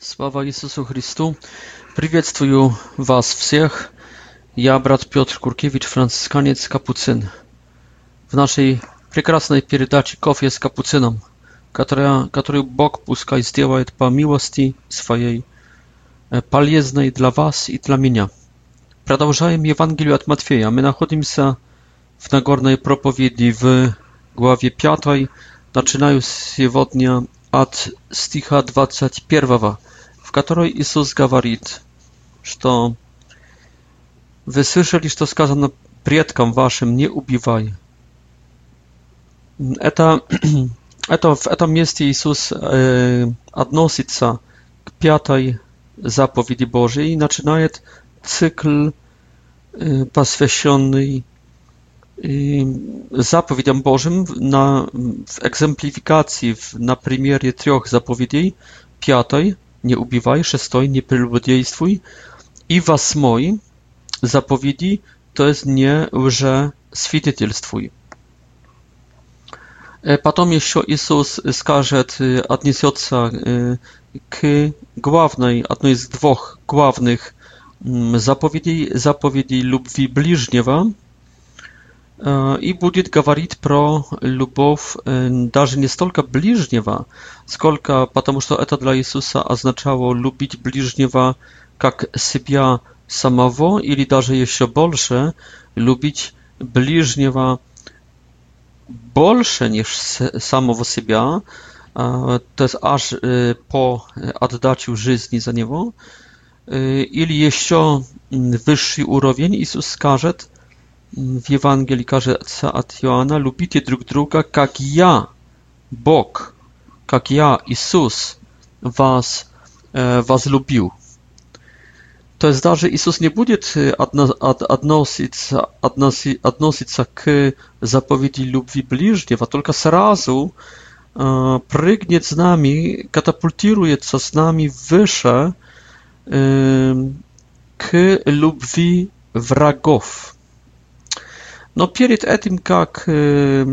Sława Jezusu Chrystu. Przywitam was wszystkich. Ja brat Piotr Kurkiewicz, franciszkaniec kapucyn. W naszej pięknej передаче Kofie z kapucyną, która, którą Bóg puszcza i zdziała po miłości swojej e, paliznej dla was i dla mnie. Продолжаем Евангелие от Матфея. Мы находимся в Нагорной w в главе zaczynają начиная сегодня от стиха 21, в которой Иисус говорит, что «Вы слышали, что сказано предкам вашим, не убивай». Это, это в этом месте Иисус э, относится к пятой заповеди Божией и начинает цикл, э, посвященный zapowiedzią Bożym w egzemplifikacji w, na premierie trzech zapowiedzi piątej nie ubiwaj, szóstej nie prelubodziejstwuj i wasmoj zapowiedzi to jest nie że swidytelstwuj. Potem jeszcze Jezus skaże, odniesie się k głównej, jednej z dwóch głównych mm, zapowiedzi, zapowiedzi lubwi bliżniewa, и будет говорить про любовь даже не столько ближнего, сколько потому что это для Иисуса означало любить ближнего как себя самого или даже еще больше, любить ближнего больше, niż самого себя, то есть аж по отдачу жизни за него, или еще wyższy уровень Иисус скажет – w Ewangelii każe od Joana lubicie drug druga, jak ja, Bóg, jak ja, Jezus, was, e, was lubił. To jest da, tak, że Jezus nie będzie odnosić się k zapowiedzi lubwi a tylko z e, prygnie z nami, katapultiruje co z nami wyższe e, k lubwi wrogów. No, pierid etym, jak y,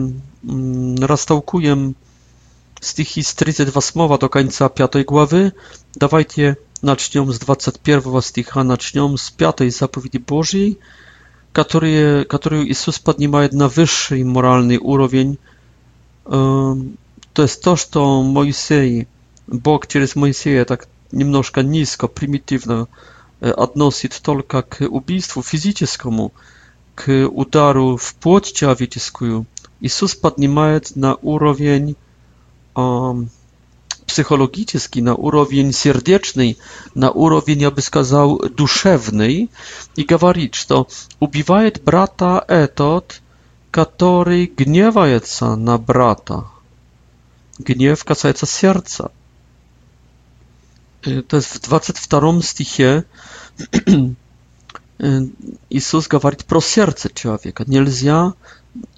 mm, rozstałkuję stichy z 38 do końca 5 głowy, dawajcie naczniom z 21 sticha, naczniom z 5 zapowiedzi Bożej, którą Jezus podnima jedna wyższy moralny urowień. To jest to, co Mojsej, Bóg przez Mojsej, tak niemnożka nisko, prymitywno, odnosi y, tylko k ubójstwu fizycznemu к удару в плоть человеческую, Иисус поднимает на уровень um, psychologiczny, na уровень сердечный, на уровень, я бы сказал, душевный, и говорит, что убивает брата этот, который гневается на брата. Гнев касается сердца. To jest w 22 stichie Иисус говорит про сердце человека. Нельзя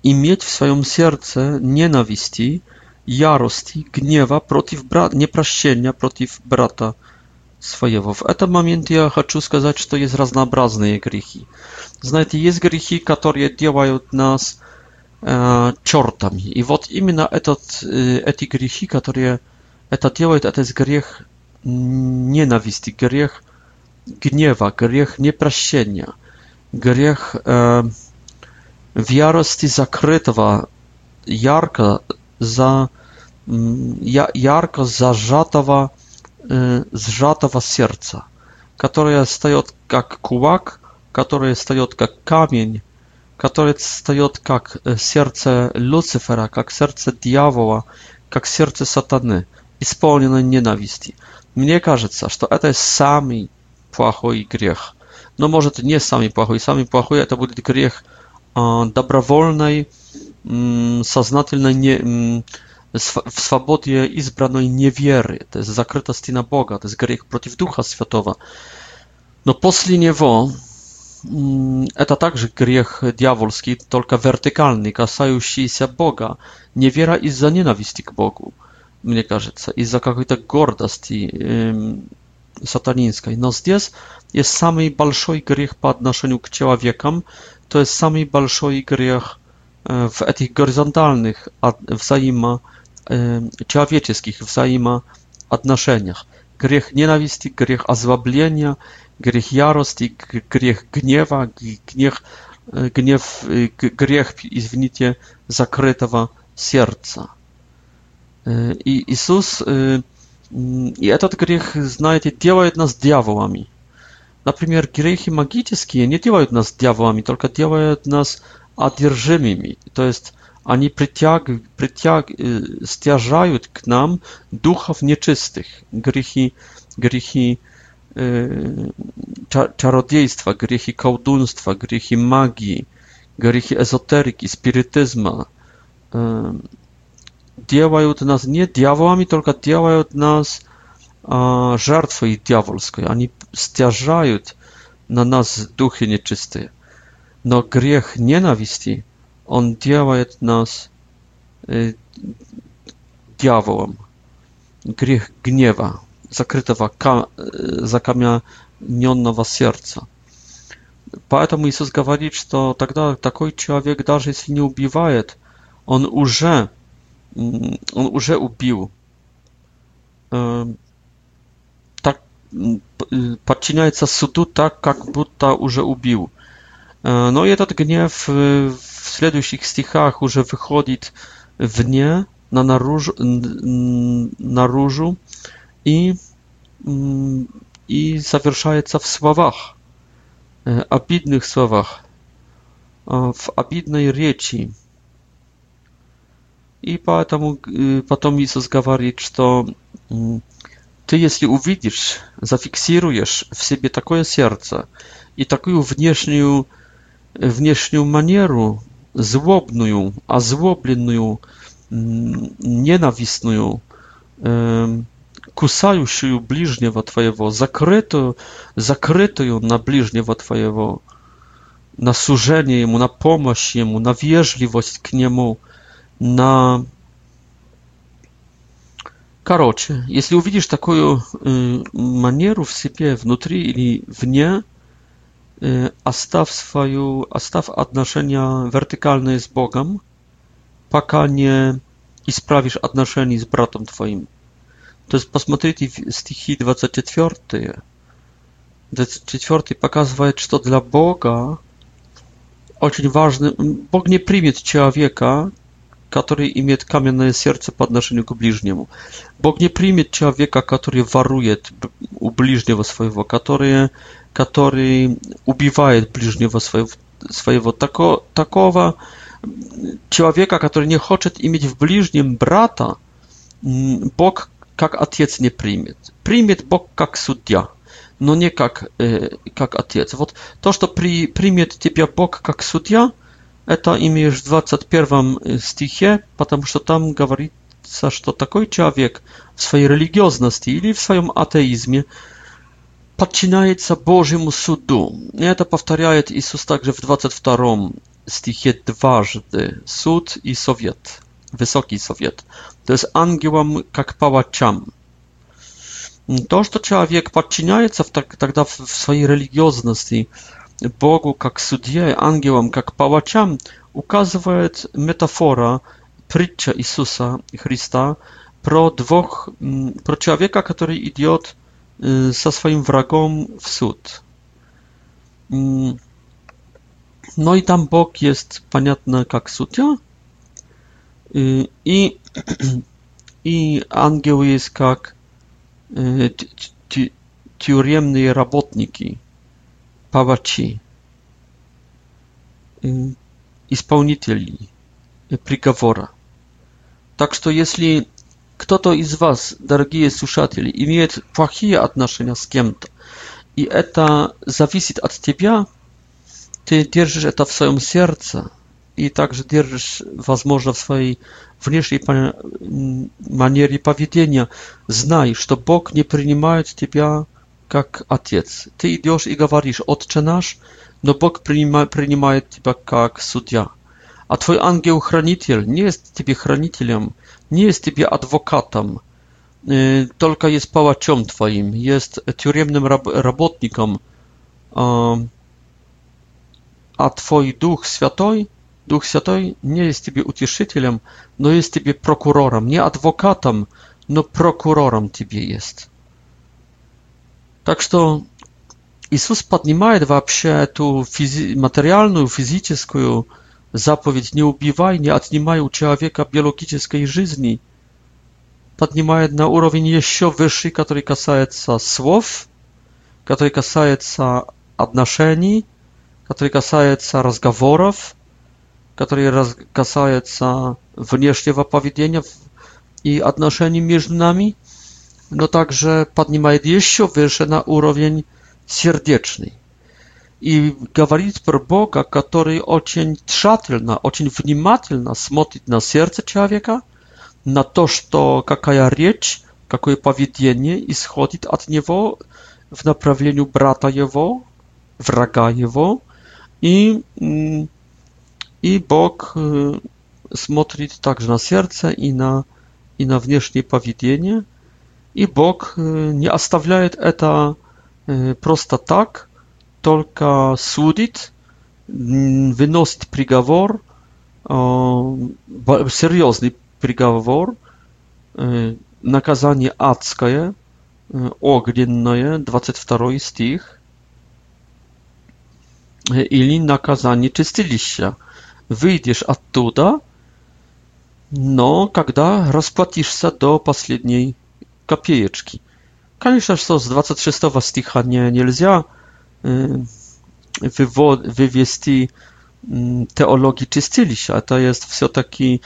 иметь в своем сердце ненависти, ярости, гнева против брата, непрощения против брата своего. В этом моменте я хочу сказать, что есть разнообразные грехи. Знаете, есть грехи, которые делают нас э, чертами. И вот именно этот, э, эти грехи, которые это делают, это есть грех ненависти, грех gniewa, grzech nieprasienia, grzech e, wiarosti zakrytowa, jarko za, mm, jarko zażatowa, e, zżatowa serca, która staje jak kułak, która staje jak kamień, która staje jak y, serce Lucyfera, jak serce diabła, jak serce satany, spełnione nienawiści. Мне кажется, что это самый i grzech. No może to nie sami płachoj, sami płachoj, to będzie grzech dobrowolnej, mm, saznatelnej, nie, mm, w swobodzie izbranej niewiery. To jest zakryta stina Boga, to jest grzech przeciw Ducha Światowa. No posli niego, mm, e to także grzech diabolski, tylko wertykalny, kasającyjsia Boga. Niewiera i za nienawiści k Bogu, mnie кажется, i za jakiejś gordości. Yy, сатанинской. Но здесь есть самый большой грех по отношению к человекам, то есть самый большой грех в этих горизонтальных взаимо человеческих взаимоотношениях. Грех ненависти, грех озлобления, грех ярости, грех гнева, гнев, гнев, грех, извините, закрытого сердца. И Иисус И этот грех, знаете, делает нас дьяволами. Например, грехи магические не делают нас дьяволами, только делают нас одержимыми. То есть они притяг, притяг, стяжают к нам духов нечистых, грехи, грехи э, чародейства, грехи колдунства, грехи магии, грехи эзотерики, спиритизма, э, делают нас не дьяволами, только делают нас а, жертвой дьявольской. Они стяжают на нас духи нечистые. Но грех ненависти, он делает нас э, дьяволом. Грех гнева, закрытого, ка, закамененного сердца. Поэтому Иисус говорит, что тогда такой человек, даже если не убивает, он уже он уже убил. Так подчиняется суду так, как будто уже убил. No i этот гнев w следующих стихах уже wychodzi wnie, na narужу, наружу i, i zawieszается w słowach, обидных słowach, w обидной речи i поэтому потом Иисус говорит, что ты, если увидишь, зафиксируешь в себе такое сердце и такую внешнюю, внешнюю манеру, злобную, озлобленную, ненавистную, кусающую ближнего твоего, закрытую, закрытую на ближнего твоего, на служение ему, на помощь ему, на вежливость к нему – на... Короче, если увидишь такую э, манеру в себе внутри или вне, э, оставь свою, оставь отношения вертикальные с Богом, пока не исправишь отношения с братом твоим. То есть посмотрите стихи 24. 24 показывает, что для Бога очень важно, Бог не примет человека, który imiet kamienne serce po odnoszeniu ku bliźniemu. Bóg nie przyjmie człowieka, który waruje u bliźniego swojego, który, który ubiwa bliźniego swojego. takowa mm, człowieka, który nie chce mieć w bliźnim brata, mm, Bóg jak ojciec nie przyjmie. Przyjmie Bóg jak sędzia, no nie jak, jak ojciec. Вот, to, co przyjmie ciebie Bóg jak sędzia, Это имеешь в 21 стихе, потому что там говорится, что такой человек в своей религиозности или в своем атеизме подчиняется Божьему суду. И это повторяет Иисус также в 22 стихе дважды. Суд и совет. Высокий совет. То есть ангелам как палачам. То, что человек подчиняется в, так, тогда в своей религиозности, Богу как судье, ангелам как палачам, указывает метафора, притча Иисуса Христа про двух, про человека, который идет э, со своим врагом в суд. No i tam Bóg jest понятно jak sudja i, i angiel jest jak тюремные работники – Палачи исполнителей приговора. Так что если кто-то из вас, дорогие слушатели, имеет плохие отношения с кем-то, и это зависит от тебя, ты держишь это в своем сердце и также держишь, возможно, в своей внешней манере поведения, знай, что Бог не принимает тебя как Отец. Ты идешь и говоришь «Отче наш», но Бог принимает тебя как судья. А твой ангел-хранитель не есть тебе хранителем, не есть тебе адвокатом, только есть палачом твоим, есть тюремным работником. А твой Дух Святой, Дух Святой не есть тебе утешителем, но есть тебе прокурором, не адвокатом, но прокурором тебе есть. Так что Иисус поднимает вообще эту физи материальную, физическую заповедь «не убивай», не отнимай у человека биологической жизни, поднимает на уровень еще выше, который касается слов, который касается отношений, который касается разговоров, который касается внешнего поведения и отношений между нами – no także podnimaj jeszcze wyżej na urowień serdeczny. I gawalić pro Boga, który ocień trzatelna, ocień wnimatelna smotyć na serce człowieka, na to,ż to, że jaka rzecz, jakie powiedzenie i schodzi od niego w naprawieniu brata jego, wraga jego, i, mm, i Bóg y, smotrzy także na serce i na, i na wnieszcznie powiedzenie. И Бог э, не оставляет это э, просто так, только судит, выносит приговор, э, серьезный приговор, наказание адское, огненное, 22 стих, или наказание чистилища. Выйдешь оттуда, но когда расплатишься до последней копеечки. Конечно, что с 23 стиха не, нельзя wywod, wywieści teologii czystyliścia. To jest все-таки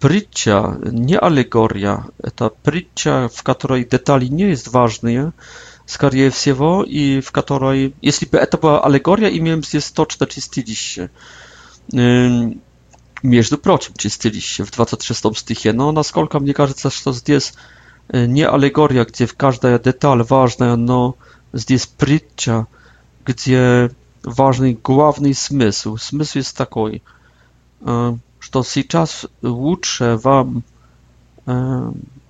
prycia, nie alegoria. To prycia, w której detali nie jest ważne, скорее всего, и в которой, если бы это была аллегория, имеем здесь точно чистилище. Между прочим, чистилище в 26 стихе. Но, насколько мне кажется, что здесь nie alegoria, gdzie w każdej detal ważna, no jest pritcha, gdzie ważny główny smysł. Smysł jest taki, e, że to czas lepiej wam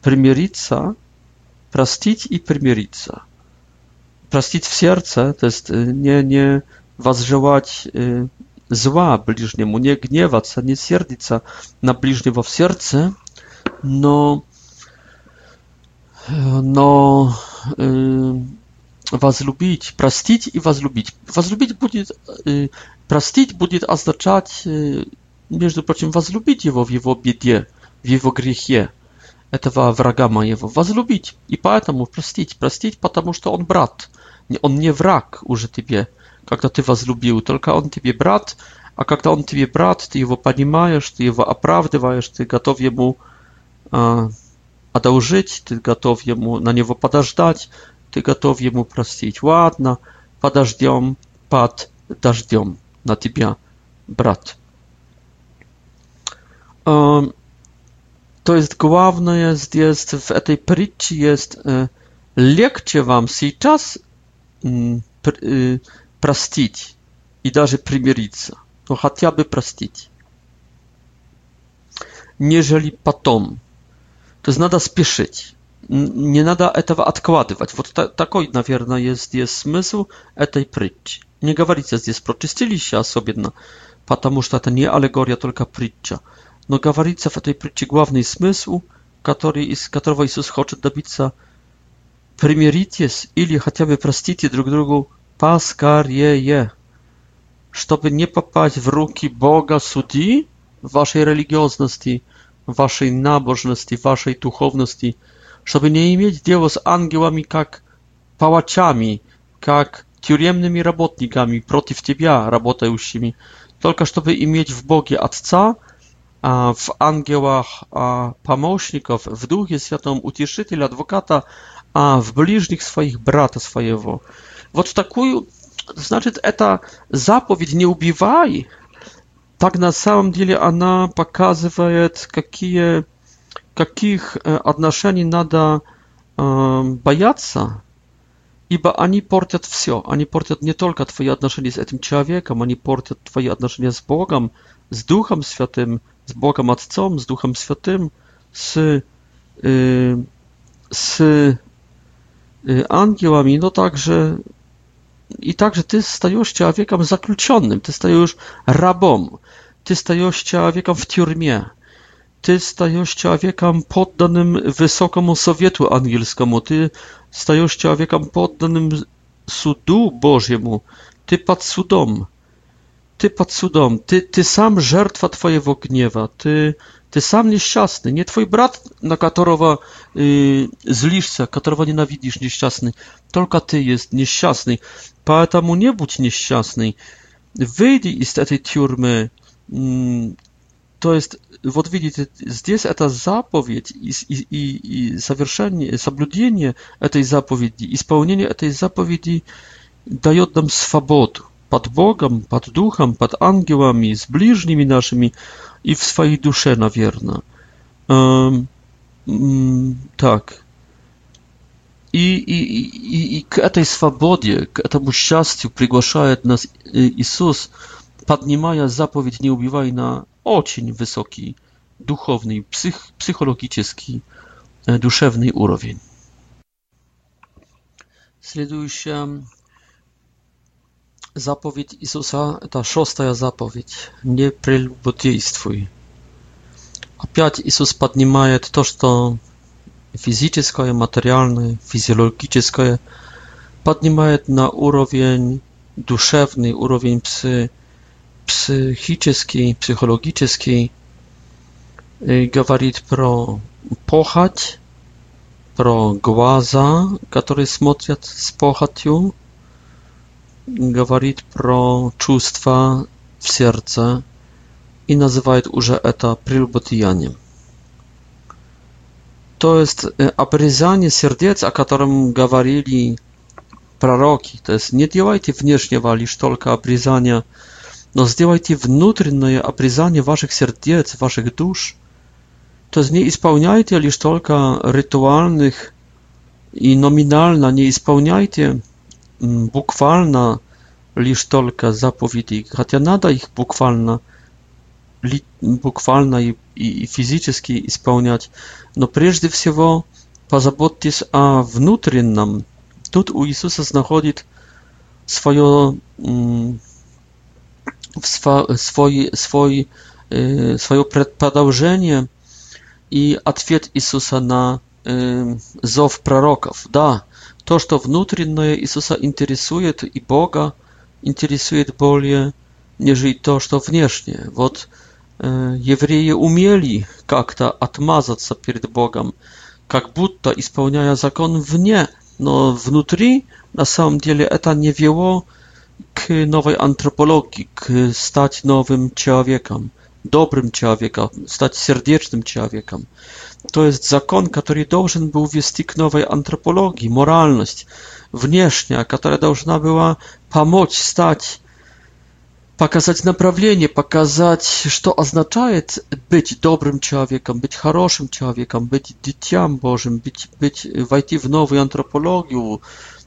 przymierzyć, prostić i przymierzyć. Prostić w serce, to jest nie nie was żałować zła bliźniemu, nie gniewać, nie serdica na bliźniego w serce, no но э, возлюбить, простить и возлюбить. Возлюбить будет, э, простить будет означать, э, между прочим, возлюбить его в его беде, в его грехе, этого врага моего. Возлюбить и поэтому простить, простить, потому что он брат, он не враг уже тебе, когда ты возлюбил, только он тебе брат, а когда он тебе брат, ты его понимаешь, ты его оправдываешь, ты готов ему э, отдал жить, ты готов ему на него подождать, ты готов ему простить. Ладно, подождем, под дождем на тебя, брат. То есть главное здесь в этой притче есть легче вам сейчас простить и даже примириться, но хотя бы простить, нежели потом to jest nada spieszyć. Nie nada etawa odkładywać. Wot tako, wierna jest, jest smysł etej pryć. Nie gawalice jest proczystyli się sobie na patamuszta, to nie alegoria, tylko pryćcia. No gawalice w tej pryćci główny smysł, który jest, którego Jezus chce dobica premieritis, ili chociażby prostity drug drugu paskar je je. Żeby nie popaść w ruki Boga sudi waszej religijności, waszej nabożności, waszej duchowności, żeby nie mieć dzieło z angielami, jak pałaciami, jak tyremnymi robotnikami, proti przeciw ciebie, robotającymi, tylko żeby mieć w Bogie a w angielach pomocników, w Duchu Świętym Utieszyciela, Adwokata, a w bliźnich swoich, brata swojego. Вот такую, значит, eta zapowiedź nie убивай», Так на самом деле она показывает, какие, каких отношений надо бояться, ибо они портят все. Они портят не только твои отношения с этим человеком, они портят твои отношения с Богом, с Духом Святым, с Богом Отцом, с Духом Святым, с, э, с э, ангелами, но также и также ты стаешь человеком заключенным, ты стаешь рабом. Ty stajesz wiekam w тюрьме. Ty stajesz wiekam poddanym wysokomu Sowietu Angielskiemu. Ty stajesz wiekam poddanym sudu Bożemu. Ty pod sudom. Ty pod sudom. Ty, ty sam żertwa Twojego gniewa. Ty, ty sam nieszczęsny. Nie Twój brat, na Katorowa y, zliszca, którego nienawidzisz, nieszczęsny. Tylko Ty jest nieszczęsny. Поэтому nie bądź nieszczęsny. Wyjdź z tej tiurmy то есть, вот видите, здесь это заповедь и, и, и совершение, соблюдение этой заповеди, исполнение этой заповеди дает нам свободу под Богом, под Духом, под ангелами, с ближними нашими и в своей душе, наверное. Эм, так. И, и, и, и к этой свободе, к этому счастью приглашает нас Иисус – Padnie Maja zapowiedь неубивайна, очень wysoki, duchowny, psych, psychologiczny, duszewny уровень. Следующая заповедь Иисуса – это шестая заповедь «Не прелюбодействуй». Опять Иисус поднимает то, что физическое, материальное, физиологическое, поднимает на уровень душевный, уровень псы, psychiczny, psychologiczny mówi pro pochać, pro głaza, które smotrią z pochatiu, mówi pro czustwa w serce i nazywa już to przylubotijaniem. To jest obryzanie y, serdec, a którym mówili proroki. To jest nie działajcie wniesznie, lisz tylko obryzanie но сделайте внутреннее обрезание ваших сердец, ваших душ, то есть не исполняйте лишь только ритуальных и номинально, не исполняйте буквально лишь только заповедей, хотя надо их буквально, буквально и, и, и физически исполнять, но прежде всего позаботьтесь о внутреннем. Тут у Иисуса находит свое w y, swoje, swoje, swoje przedpodążenie i odpowiedź Jezusa na y, zof proroków. Da, to, co wewnętrzne Jezusa interesuje i Boga interesuje bardziej niż to, co wewnętrzne. Wod, y, Jewryje umieli jak to odmazać się przed Bogiem, jak budta spełniają zakon w nie, no wewnętrznie na samym dziele Eta nie wieło k nowej antropologii, k stać nowym człowiekiem, dobrym człowiekiem, stać serdecznym człowiekiem. To jest zakon, który должен był wiesti nowej antropologii, moralność wnieśnia, która должна była pomóc stać, pokazać naprawienie, pokazać, co oznacza być dobrym człowiekiem, być хорошим człowiekiem, być dzieciom Bożym, być, być, wejść w nową antropologię,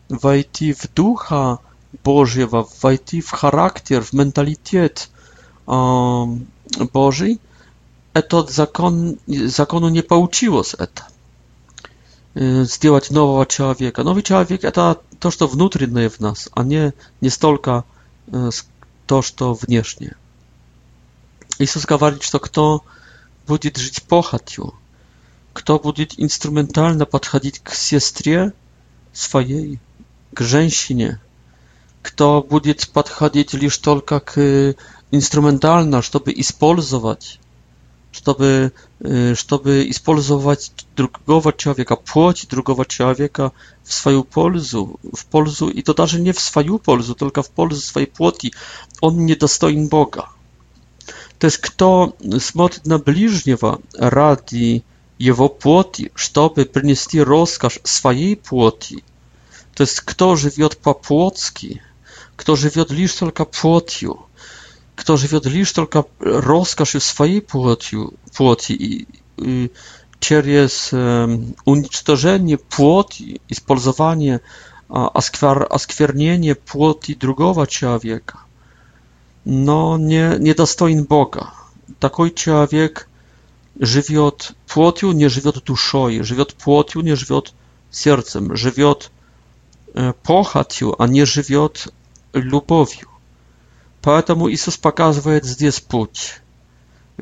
wejść w ducha, Божьего, войти в характер, в менталитет э, Божий, этот закон, закону не получилось это. Сделать нового человека. Новый человек – это то, что внутреннее в нас, а не, не столько то, что внешнее. Иисус говорит, что кто будет жить похотью, кто будет инструментально подходить к сестре своей, к женщине – кто будет подходить лишь только к инструментально, чтобы использовать, чтобы, чтобы использовать другого человека, плоть другого человека в свою пользу, в пользу, и то даже не в свою пользу, только в пользу своей плоти, он недостоин Бога. То есть кто смотрит на ближнего ради его плоти, чтобы принести роскошь своей плоти, то есть кто живет по-плотски – Кто живет лишь только плотью, кто живет лишь только роскошью своей плотью, плоти и, и через э, уничтожение плоти, использование, э, осквер, осквернение плоти другого человека, но не, не достоин Бога. Такой человек живет плотью, не живет душой, живет плотью, не живет сердцем, живет э, похотью, а не живет любовью. Поэтому Иисус показывает здесь путь,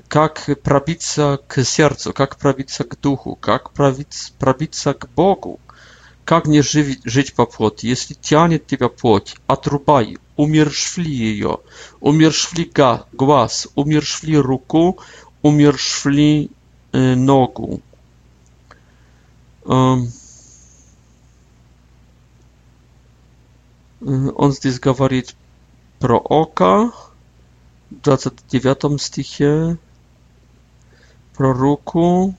как пробиться к сердцу, как пробиться к духу, как пробиться, пробиться к Богу, как не жить, жить по плоти. Если тянет тебя плоть, отрубай, умершвли ее, умершвли глаз, умершвли руку, умершвли э, ногу. Um, Он здесь говорит про око, 29 стихе, про руку,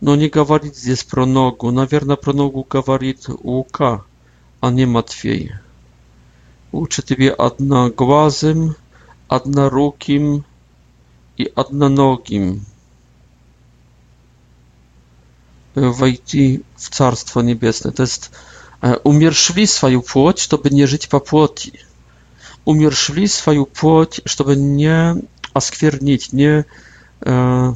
но не говорит здесь про ногу. Наверное, про ногу говорит Лука, а не Матфей. Лучше тебе одноглазым, одноруким и одноногим войти в Царство Небесное. То есть умершли свою плоть, чтобы не жить по плоти. Умершли свою плоть, чтобы не осквернить, не, э,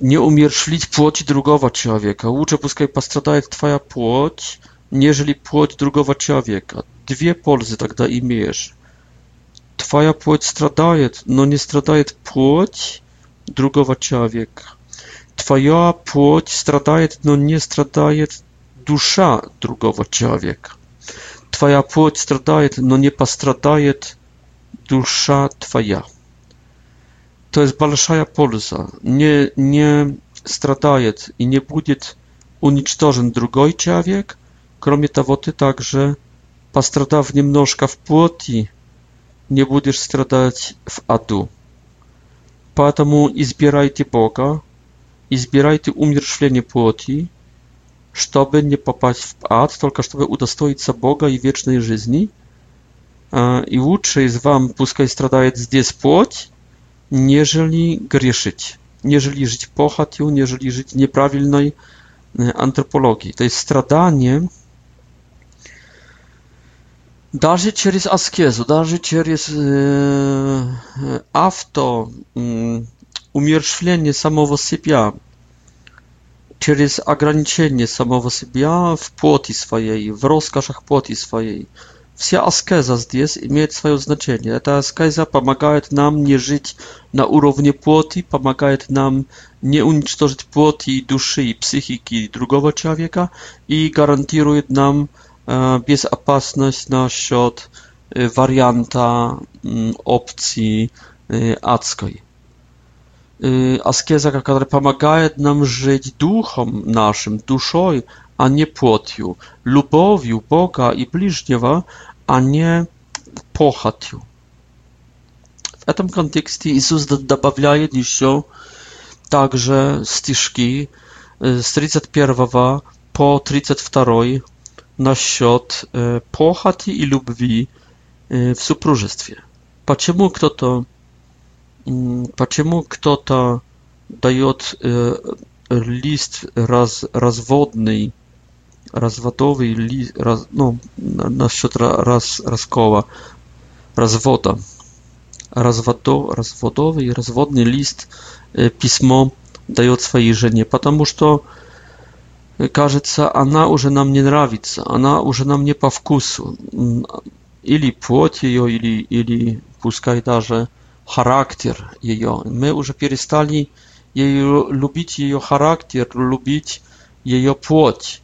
не умершвить плоть другого человека. Лучше пускай пострадает твоя плоть, нежели плоть другого человека. Две пользы тогда имеешь. Твоя плоть страдает, но не страдает плоть другого человека twoja płoć straduje, no nie straduje dusza drugiego człowieka. Twoja płoć straduje, no nie postraduje dusza twoja. To jest balszaja polza. Nie, nie straduje i nie będzie unicztożen drugi człowiek, kromie tawoty także postradaw niemnożka w płoti, nie będziesz stradać w adu. Поэтому zbierajcie Бога, i zbieraj ty umierzchlenie płoci, żeby nie popaść w ad, tylko żeby udostoić Boga i wiecznej żyzni. E, I lepiej z wam puskaj stradaje zdjęć płoć, nieżeli grzeszyć, nieżeli żyć pochatiu, nieżeli żyć nieprawilnej e, antropologii. To jest stradanie darzy через аскезу, даже через э, авто, э, umierzchwienie samego siebie przez ograniczenie samego siebie w płoti swojej, w rozkazach płoti swojej. Wsia askeza jest ma swoje znaczenie. Ta askeza pomaga nam nie żyć na urownie płoti, pomaga nam nie unicestwić płoty, duszy i psychiki drugiego człowieka i gwarantuje nam e, bezapasność na счёт e, warianta opcji e, adskiej аскеза, которая помогает нам жить духом нашим, душой, а не плотью, любовью Бога и ближнего, а не похотью. В этом контексте Иисус добавляет еще также стишки с 31 по 32 насчет похоти и любви в супружестве. Почему кто-то почему кто-то дает э, лист раз, разводный, разводовый лист, раз, ну, насчет раз, раскова, развода, разводо, разводовый, разводный лист, э, письмо дает своей жене, потому что э, кажется, она уже нам не нравится, она уже нам не по вкусу. Или плоть ее, или, или пускай даже характер ее. Мы уже перестали ее, любить ее характер, любить ее плоть.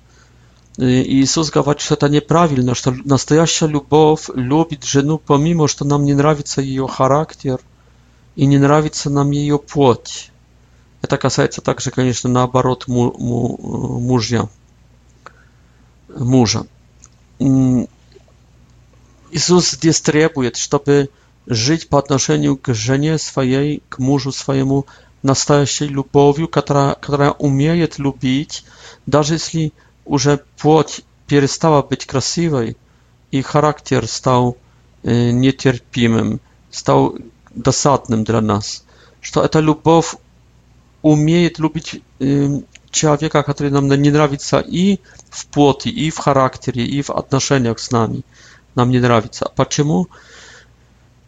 Э, Иисус говорит, что это неправильно, что настоящая любовь любит жену, помимо, что нам не нравится ее характер и не нравится нам ее плоть. Это касается также, конечно, наоборот му, му, э, мужья, мужа. Иисус здесь требует, чтобы żyć po odnoszeniu k swojej, k mężu swojemu, na się lubowiu, która, która umie lubić, nawet jeśli już płoć przestała być krasywej i charakter stał e, stał dosadnym dla nas, że ta lubow umie lubić e, człowieka, który nam nie nравится i w płoci, i w charakterie i w odnoszeniach z nami, nam nie nравится. Dlaczego?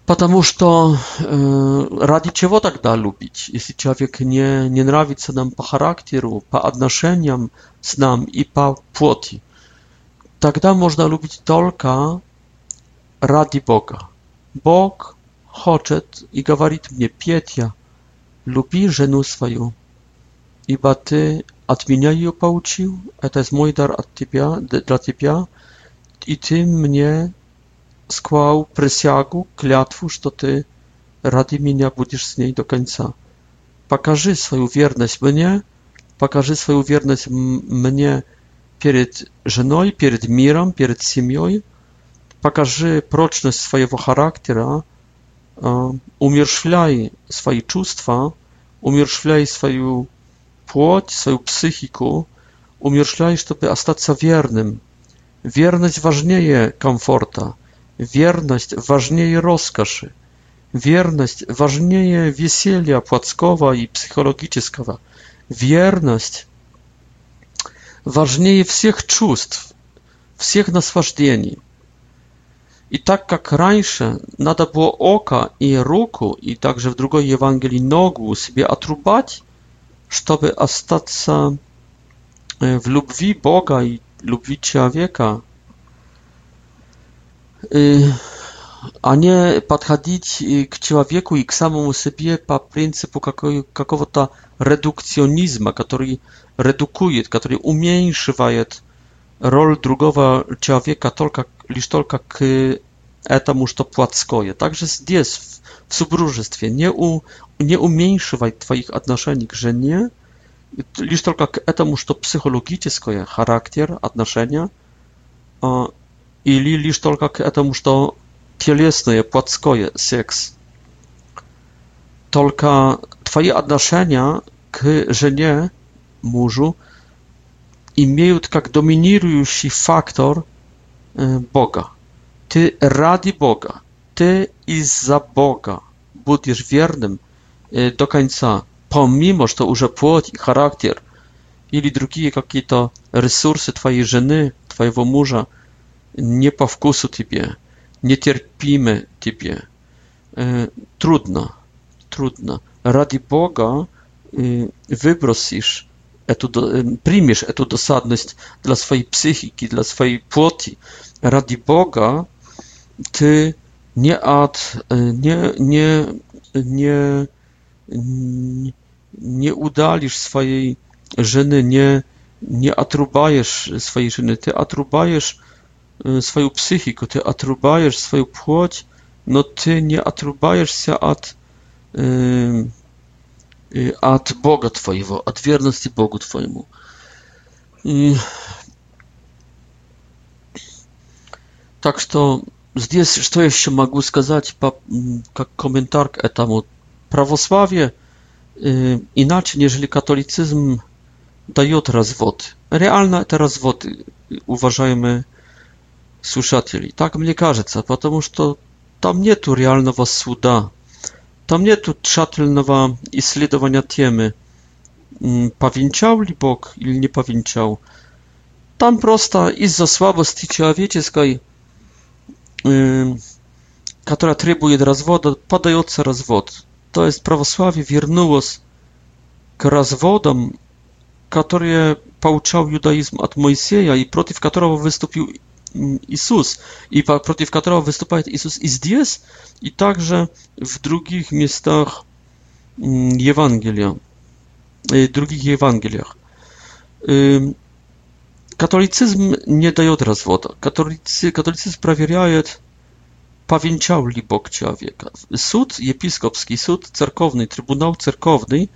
потому что э, ради чего тогда любить, если человек не, не нравится нам по характеру, по отношениям с нам и по плоти? Тогда можно любить только ради Бога. Бог хочет и говорит мне, Петя, люби жену свою, ибо ты от меня ее получил, это мой дар от тебя, для тебя, и ты мне skłał присягу, клятву, что ты ради меня будешь с ней до конца. Покажи свою верность мне, покажи свою верность мне перед женой, перед миром, перед семьей, покажи прочность своего характера, умершвляй свои чувства, умершвляй свою płód, swoją psychiku, umierszlaj, żeby остаться wiernym. Wierność ważniejsza komforta. Wierность важнее роскоши. Верность важнее веселья плотского и психологического. Верность важнее всех чувств, всех наслаждений. И так как раньше надо было око и руку, и также в другой Евангелии ногу себе отрубать, чтобы остаться в любви Бога и любви человека, а не подходить к человеку и к самому себе по принципу какого-то редукционизма, который редукует, который уменьшивает роль другого человека только, лишь только к этому, что плотское. Также здесь, в, в супружестве, не, у, не уменьшивай твоих отношений к жене, лишь только к этому, что психологическое, характер, отношения, или лишь только к этому, что телесное, плотское, секс. Только твои отношения к жене, мужу, имеют как доминирующий фактор Бога. Ты ради Бога, ты из-за Бога будешь верным до конца, помимо, что уже плоть и характер или другие какие-то ресурсы твоей жены, твоего мужа – nie po wkusu Tobie, nie cierpimy Tobie. E, trudno, trudno. Radi Boga wybrosisz эту, примешь dosadność dla swojej psychiki, dla swojej своей плоти. Boga Ty nie ad, e, nie, nie, nie, nie udalisz swojej żeny, nie, nie atrubajesz swojej żeny, ty atrubajesz twoją y, psychikę, ty atrubajesz swoją płoć, no ty nie atrubajesz się od, od y, y, Boga Twojego, od wierności Bogu Twojemu. Tak, to здесь, co jeszcze mogę powiedzieć, jak komentarz do tego, prawosławie inaczej, jeżeli katolicyzm daje teraz rozwód. realna teraz rozwody uważajmy, Слушатели, так мне кажется, потому что там нету реального суда, там нету тщательного исследования темы, повенчал ли Бог или не повенчал. Там просто из-за слабости человеческой, которая требует развода, подается развод. То есть православие вернулось к разводам, которые получал юдаизм от Моисея и против которого выступил Jezus i przeciw którego występuje Jezus i zdjęs i także w drugich miejscach mm, Ewangelia, y, drugich Ewangeliach. Y, katolicyzm nie daje od razu wody. Katolicyzm sprawiaje, Pawięciał li Bóg wieka Sąd, episkopski sąd, cerkowny, trybunał cerkowny,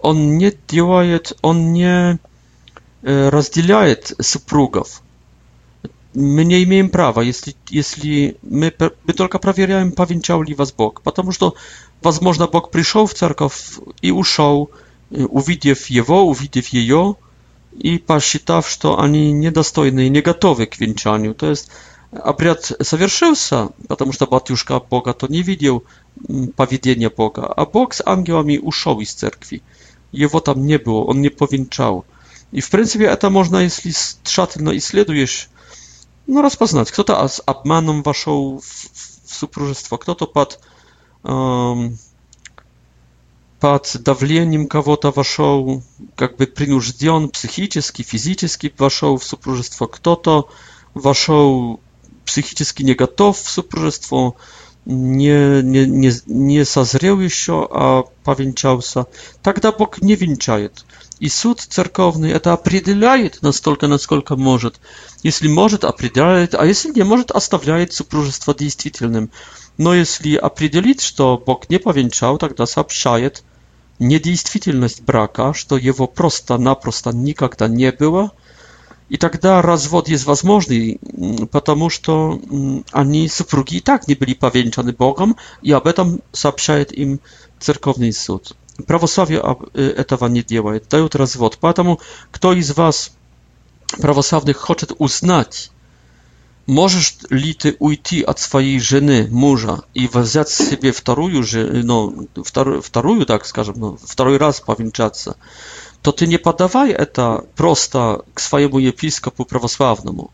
on nie działa, on nie e, rozdziela supругов my nie mamy prawa, jeśli, jeśli my, my tylko sprawdzamy, czy chciał was Bóg, ponieważ to, można Bóg przyszedł w cerkow i uszedł, y, uwidziew jego, uwidziew jejo i посчитав, że oni niedostojni i nie gotowi k To jest obряд совершился, ponieważ ta batiuszka Boga to nie widział mm, powiedzenia Boga, a Bóg z aniołami i z cerkwi. jewo tam nie było, on nie powinczał. I w принципе, to można, jeśli trzatelno i śledujesz no, rozpoznać, kto to z abmanem waszą w, w supróżystwo, kto to pod, um, pod dawleniem kawota waszą, jakby przynóżdzion psychicznie, fizycznie waszą w supróżystwo, kto to waszą psychicznie nie w supróżystwo, nie, nie, nie, nie sazrył się, a powięciał się, tak da Bóg nie winciaje. И суд церковный это определяет настолько, насколько может. Если может, определяет, а если не может, оставляет супружество действительным. Но если определит, что Бог не повенчал, тогда сообщает недействительность брака, что его просто-напросто никогда не было, и тогда развод есть возможный, потому что они, супруги, и так не были повенчаны Богом, и об этом сообщает им церковный суд. православие этого не делает, дает развод. Поэтому кто из вас православных хочет узнать, можешь ли ты уйти от своей жены, мужа и взять себе вторую, ну, вторую, вторую так скажем, ну, второй раз повенчаться, то ты не подавай это просто к своему епископу православному.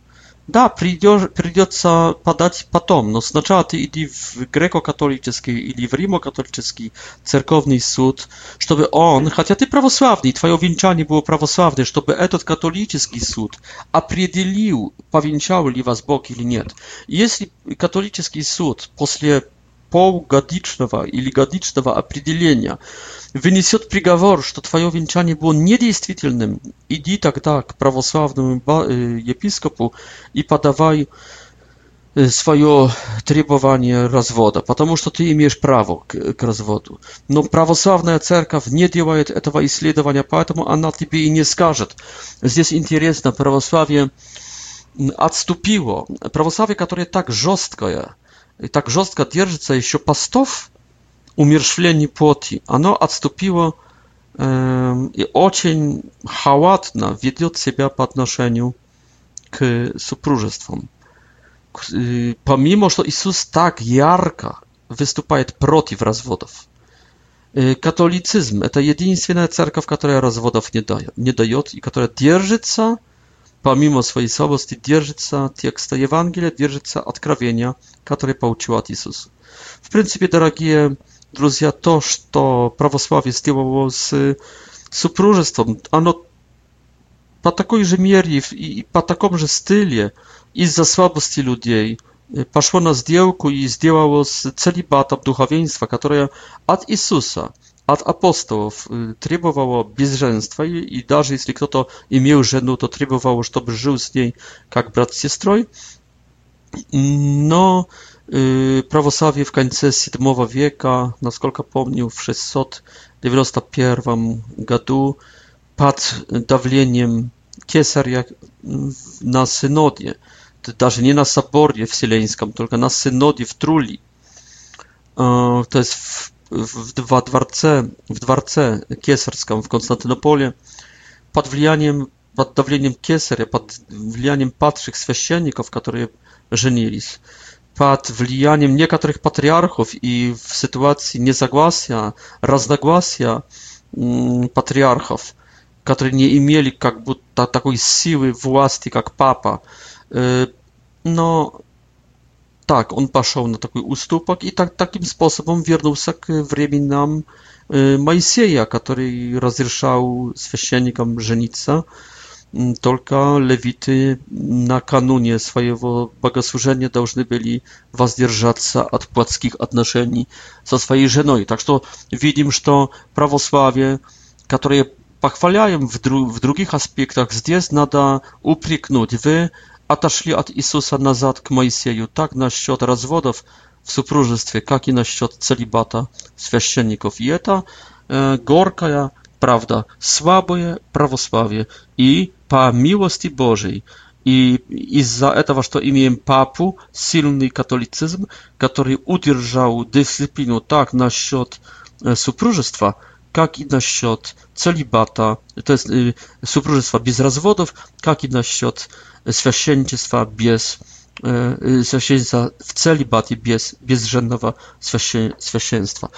Да, придешь, придется подать потом, но сначала ты иди в греко-католический или в римо-католический церковный суд, чтобы он, хотя ты православный, твое венчание было православное, чтобы этот католический суд определил, повенчал ли вас Бог или нет. Если католический суд после полугодичного или годичного определения, вынесет приговор, что твое венчание было недействительным, иди тогда к православному епископу и подавай свое требование развода, потому что ты имеешь право к, к разводу. Но православная церковь не делает этого исследования, поэтому она тебе и не скажет. Здесь интересно, православие отступило. Православие, которое так жесткое – и так жестко держится еще постов умершвлений плоти, оно отступило э, и очень халатно ведет себя по отношению к супружествам. Помимо, что Иисус так ярко выступает против разводов, католицизм – это единственная церковь, которая разводов не дает, не дает и которая держится Помимо своей слабости держится текста Евангелия, держится откровения, которые получил от Иисуса. В принципе, дорогие друзья, то, что православие сделало с супружеством, оно по такой же мере и по такому же стиле из-за слабости людей пошло на сделку и сделало с целибатом духовенства, которое от Иисуса – от апостолов требовала безженства, и, и даже если кто-то имел жену, то требовало, чтобы жил с ней как брат с сестрой. Но э, православие в конце VII века, насколько помню, в 691 году под давлением Кесаря на Синоде, даже не на Соборе Вселенском, только на Синоде в Трули, то есть w dwa w dworce kiesarskim w Konstantynopolie pod wlianiem pod dawleniem kiesaria, pod wlianiem patrzych świeczenników, którzy żenili pod wlianiem niektórych patriarchów i w sytuacji niezagłasia, rozdagłasia mm, patriarchów, którzy nie imieli jakby takiej siły własnej jak papa. Y, no, tak, on poszedł na taki ustupak i tak takim sposobem wrócił się k nam y, Moisieja, który rozrzeszał święcienikom żenica y, tylko lewity na kanunie swojego bogosłużenia dałżny byli wzdrżać się od płackich odnoszeń za swojej żenoi. Tak to widzimy, że to prawosławie, które pochwalają w, dru w drugich aspektach, zdjęć nada upryknąć. Wy отошли от Иисуса назад к Моисею, так насчет разводов в супружестве, как и насчет целибата священников. И это э, горкая правда, слабое православие. И по милости Божьей, и из-за этого, что имеем папу, сильный католицизм, который удержал дисциплину так насчет супружества – как и насчет целибата, то есть супружества без разводов, как и насчет священничества без священства в целибате без безженного священства.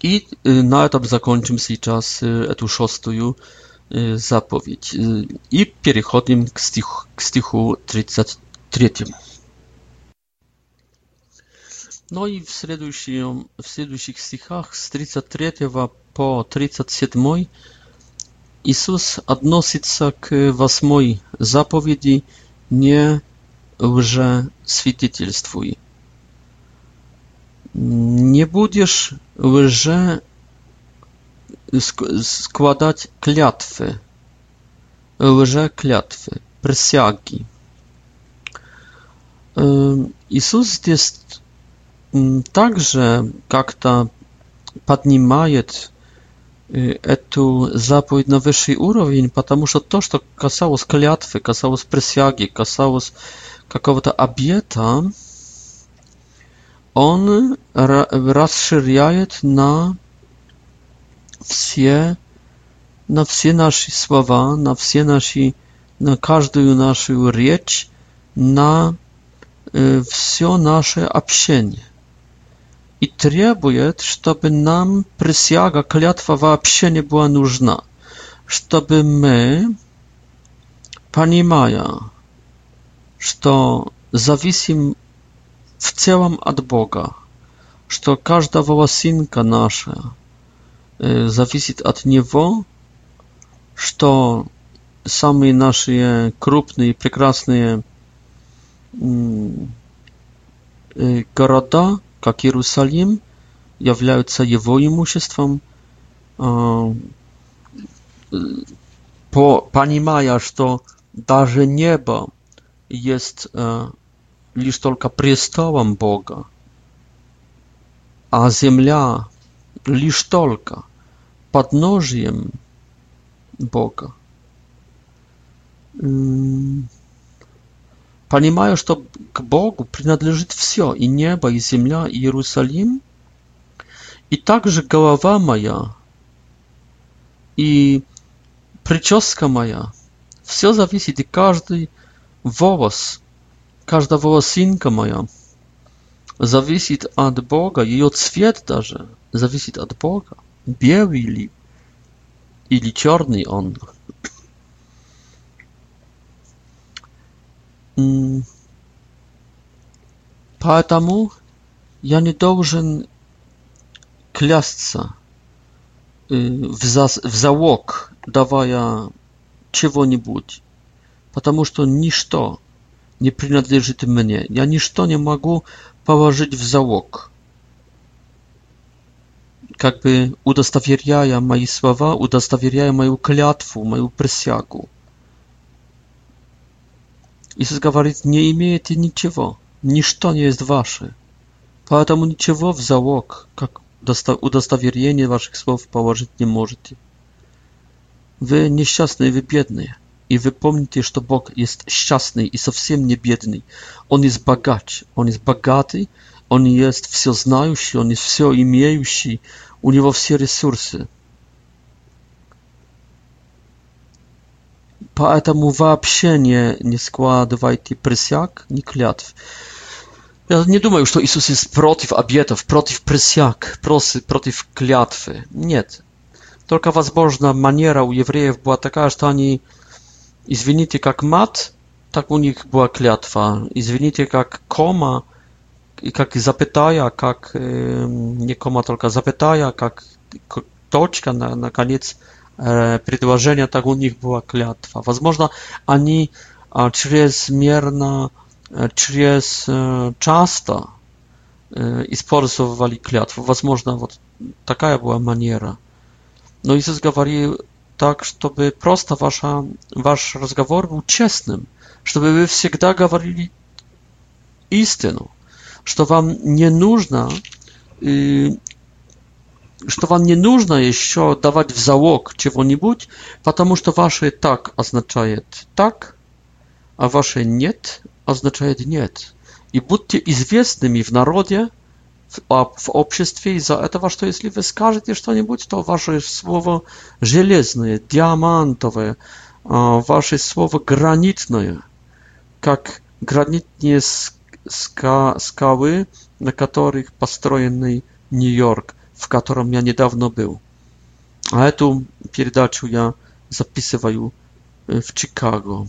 I na этом закончим сейчас эту шестую заповедь. И переходим к, стих, к стиху 33. Но ну и в, следующем, в следующих стихах с 33 по 37 Иисус относится к восьмой заповеди «Не лжесвидетельствуй». Не будешь лже складать клятвы, лже-клятвы, присяги. Эм, Иисус здесь Также как-то поднимает эту заповедь на высший уровень, потому что то, что касалось клятвы, касалось присяги, касалось какого-то обета, он расширяет на все, на все наши слова, на все наши, на каждую нашу речь, на все наше общение i trzeba, żeby nam przysięga, klatwa w psie nie była nużna, żeby my, pani Maja, że zawisim w całym ad Boga, że każda wołasinka nasza y, zawisi ad Niego, że same nasze krupne i piękne города, mm, y, как Иерусалим, являются его имуществом, понимая, что даже небо есть лишь только престолом Бога, а земля лишь только подножием Бога. Mm. Понимаю, что к Богу принадлежит все, и небо, и земля, и Иерусалим, и также голова моя, и прическа моя. Все зависит, и каждый волос, каждая волосинка моя зависит от Бога, ее цвет даже зависит от Бога, белый ли или черный он. Поэтому я не должен клясться в залог, давая чего-нибудь, потому что ничто не принадлежит мне. Я ничто не могу положить в залог. Как бы удостоверяя мои слова, удостоверяя мою клятву, мою присягу. Иисус говорит, не имеете ничего, ничто не есть ваше. Поэтому ничего в залог, как удостоверение ваших слов положить не можете. Вы несчастные, вы бедные. И вы помните, что Бог есть счастный и совсем не бедный. Он есть богач, Он есть богатый, Он есть всезнающий, Он есть все имеющий, у Него все ресурсы. поэтому вообще не, не складывайте присяг, ни клятв. Ja nie думаю, że Jezus jest przeciw obietów, przeciw przysiak, przeciw klятwy. Nie. Только, возможно, манера у евреев была такая, что они, извините, как мат, так у них была клятва, извините, как кома, и как запятая, как, не кома, только запятая, как точка на, на конец предложения, так у них была клятва. Возможно, они чрезмерно, через часто использовали клятву. Возможно, вот такая была манера. Но Иисус говорил так, чтобы просто ваша, ваш разговор был честным, чтобы вы всегда говорили истину, что вам не нужно что вам не нужно еще давать в залог чего-нибудь, потому что ваше «так» означает «так», а ваше «нет» означает «нет». И будьте известными в народе, в обществе из-за этого, что если вы скажете что-нибудь, то ваше слово железное, диамантовое, а, ваше слово гранитное, как гранитные скалы, на которых построенный Нью-Йорк. w którym ja niedawno był. A tu pierdaciu ja zapisywaju e, w Chicago.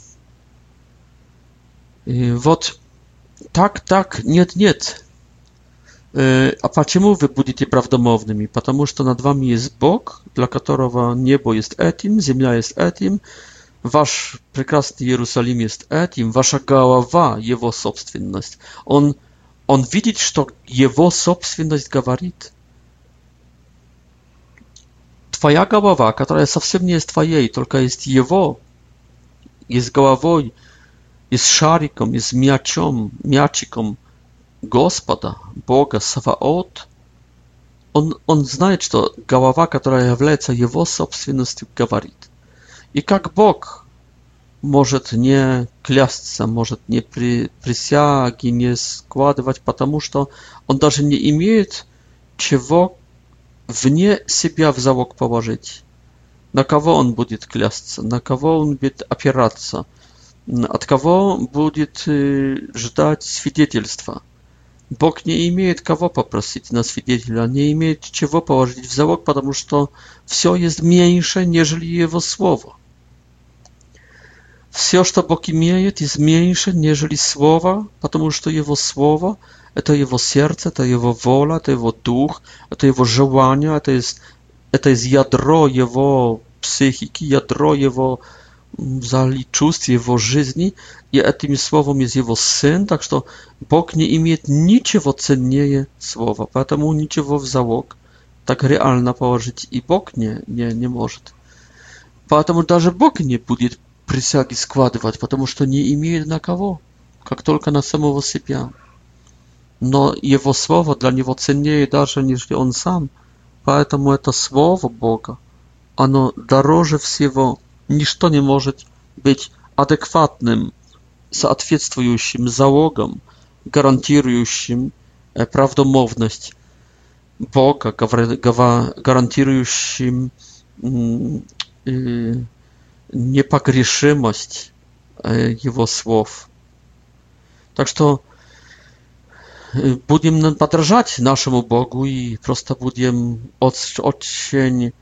E, wot tak, tak, nie, nie. E, a dlaczego wy będziecie prawdomownymi? Ponieważ to nad wami jest Bóg, dla którego niebo jest etim, ziemia jest etim, wasz piękny Jerozolim jest etim, wasza gała wa, jego własność. On, on widzi, że jego własność gawarit. Твоя голова, которая совсем не из твоей, только есть его, из головой, из шариком, из мячом, мячиком Господа, Бога, Саваот, он, он знает, что голова, которая является его собственностью, говорит. И как Бог может не клясться, может не при, присяги не складывать, потому что он даже не имеет чего вне себя в залог положить. На кого он будет клясться, на кого он будет опираться, от кого будет ждать свидетельства. Бог не имеет кого попросить на свидетеля, не имеет чего положить в залог, потому что все есть меньше, нежели его слово. Все, что Бог имеет, есть меньше, нежели слово, потому что его слово – это его сердце, это его воля, это его дух, это его желание, это есть, это есть ядро его психики, ядро его чувств, его жизни, и этим словом есть его сын, так что Бог не имеет ничего ценнее слова, поэтому ничего в залог так реально положить и Бог не, не, не может. Поэтому даже Бог не будет присяги складывать, потому что не имеет на кого, как только на самого себя. но Его Слово для него ценнее даже, нежели Он сам, поэтому это Слово Бога, оно дороже всего. Ничто не может быть адекватным, соответствующим залогом, гарантирующим э, правдомовность Бога, гарантирующим э, непогрешимость э, Его слов. Так что будем подражать нашему Богу и просто будем очень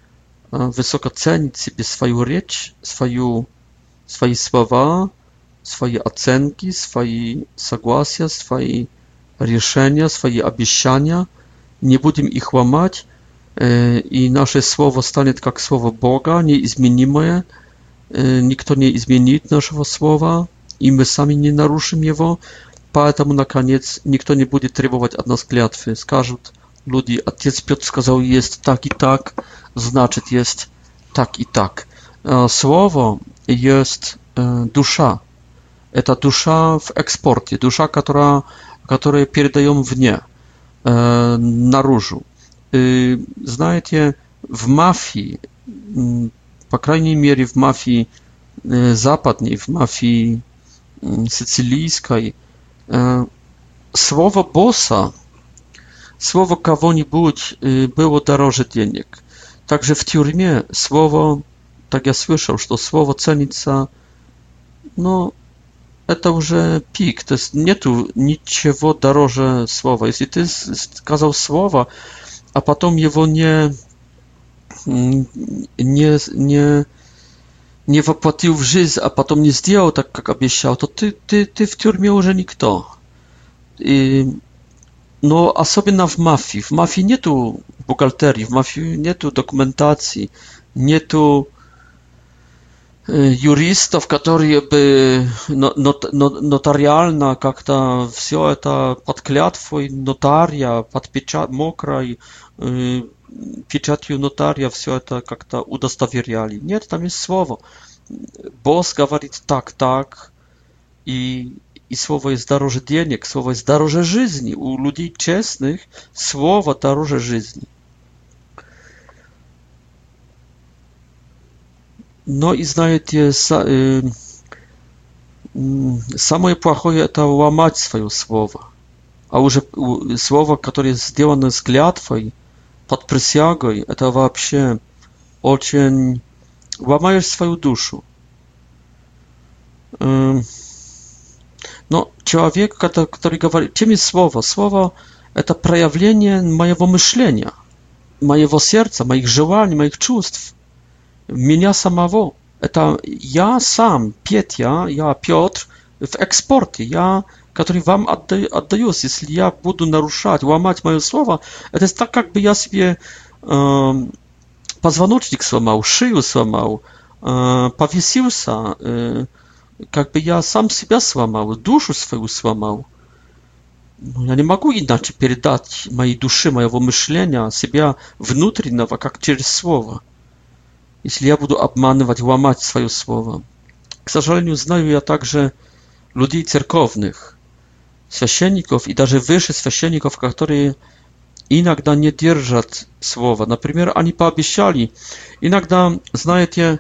высоко ценить себе свою речь, свою, свои слова, свои оценки, свои согласия, свои решения, свои обещания. Не будем их ломать, и наше слово станет как слово Бога, неизменимое. Никто не изменит нашего слова, и мы сами не нарушим его. Поэтому, наконец, никто не будет требовать от нас клятвы. Скажут люди, отец Петр сказал, есть так и так, значит, есть так и так. Слово есть душа. Это душа в экспорте, душа, которая, которую передаем вне, наружу. И, знаете, w mafii, po krajnej mierze w mafii zapadniej, w mafii sycylijskiej, E, słowo bossa, słowo kogo nibudź y, było droższe dziennik. Także w tiurmie słowo, tak ja słyszał, że to słowo cenica, no, to już pik, to jest nie tu niczego droższe słowa. Jeśli ty skazał słowa, a potem jego mm, nie, nie, nie, nie nie воплотил в жизнь, а потом не сделал так, как обещал, то ты, ты, ты в тюрьме уже никто. И, но особенно в мафии. В мафии нету бухгалтерии, в мафии нету документации, нету юристов, которые бы нот, нот, нотариально как-то все это под клятвой нотария, под печать мокрой, печатью нотария все это как-то удостоверяли. Нет, там есть слово. Босс говорит так, так, и, и слово есть дороже денег, слово есть дороже жизни. У людей честных слово дороже жизни. No i знаете, самое плохое это ломать свое слово. А уже слово, которое сделано с клятвой, Под присягой это вообще очень... Ломаешь свою душу. Но человек, который говорит... Чем есть слово? Слово — это проявление моего мышления, моего сердца, моих желаний, моих чувств, меня самого. Это я сам, Петя, я Петр в экспорте. Я который вам отда отдаюсь, если я буду нарушать, ломать мое слово, это так, как бы я себе э, позвоночник сломал, шею сломал, э, повесился, э, как бы я сам себя сломал, душу свою сломал. Ну, я не могу иначе передать моей души, моего мышления, себя внутреннего, как через слово. Если я буду обманывать, ломать свое слово. К сожалению, знаю я также людей церковных, священников и даже выше священников, которые иногда не держат слова. Например, они пообещали. Иногда, знаете,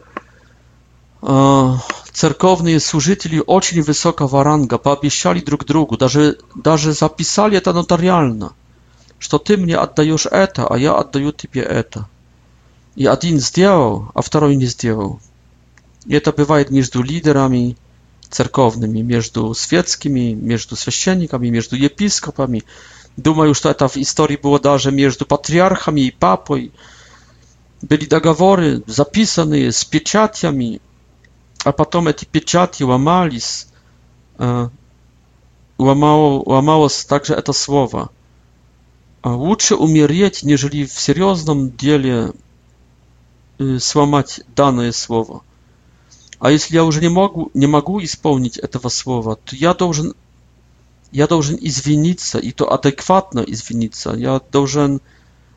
церковные служители очень высокого ранга пообещали друг другу, даже, даже записали это нотариально, что ты мне отдаешь это, а я отдаю тебе это. И один сделал, а второй не сделал. И это бывает между лидерами, cerkownymi, между светскими, между священниками, между епископами. Думаю, что это в истории было даже между патриархами и папой. Были договоры, записанные с печатями, а потом эти печати ломались. Ломало, ломалось также это слово. Лучше умереть, нежели в серьезном деле сломать данное слово. А если я уже не могу, не могу исполнить этого слова, то я должен, я должен извиниться, и то адекватно извиниться. Я должен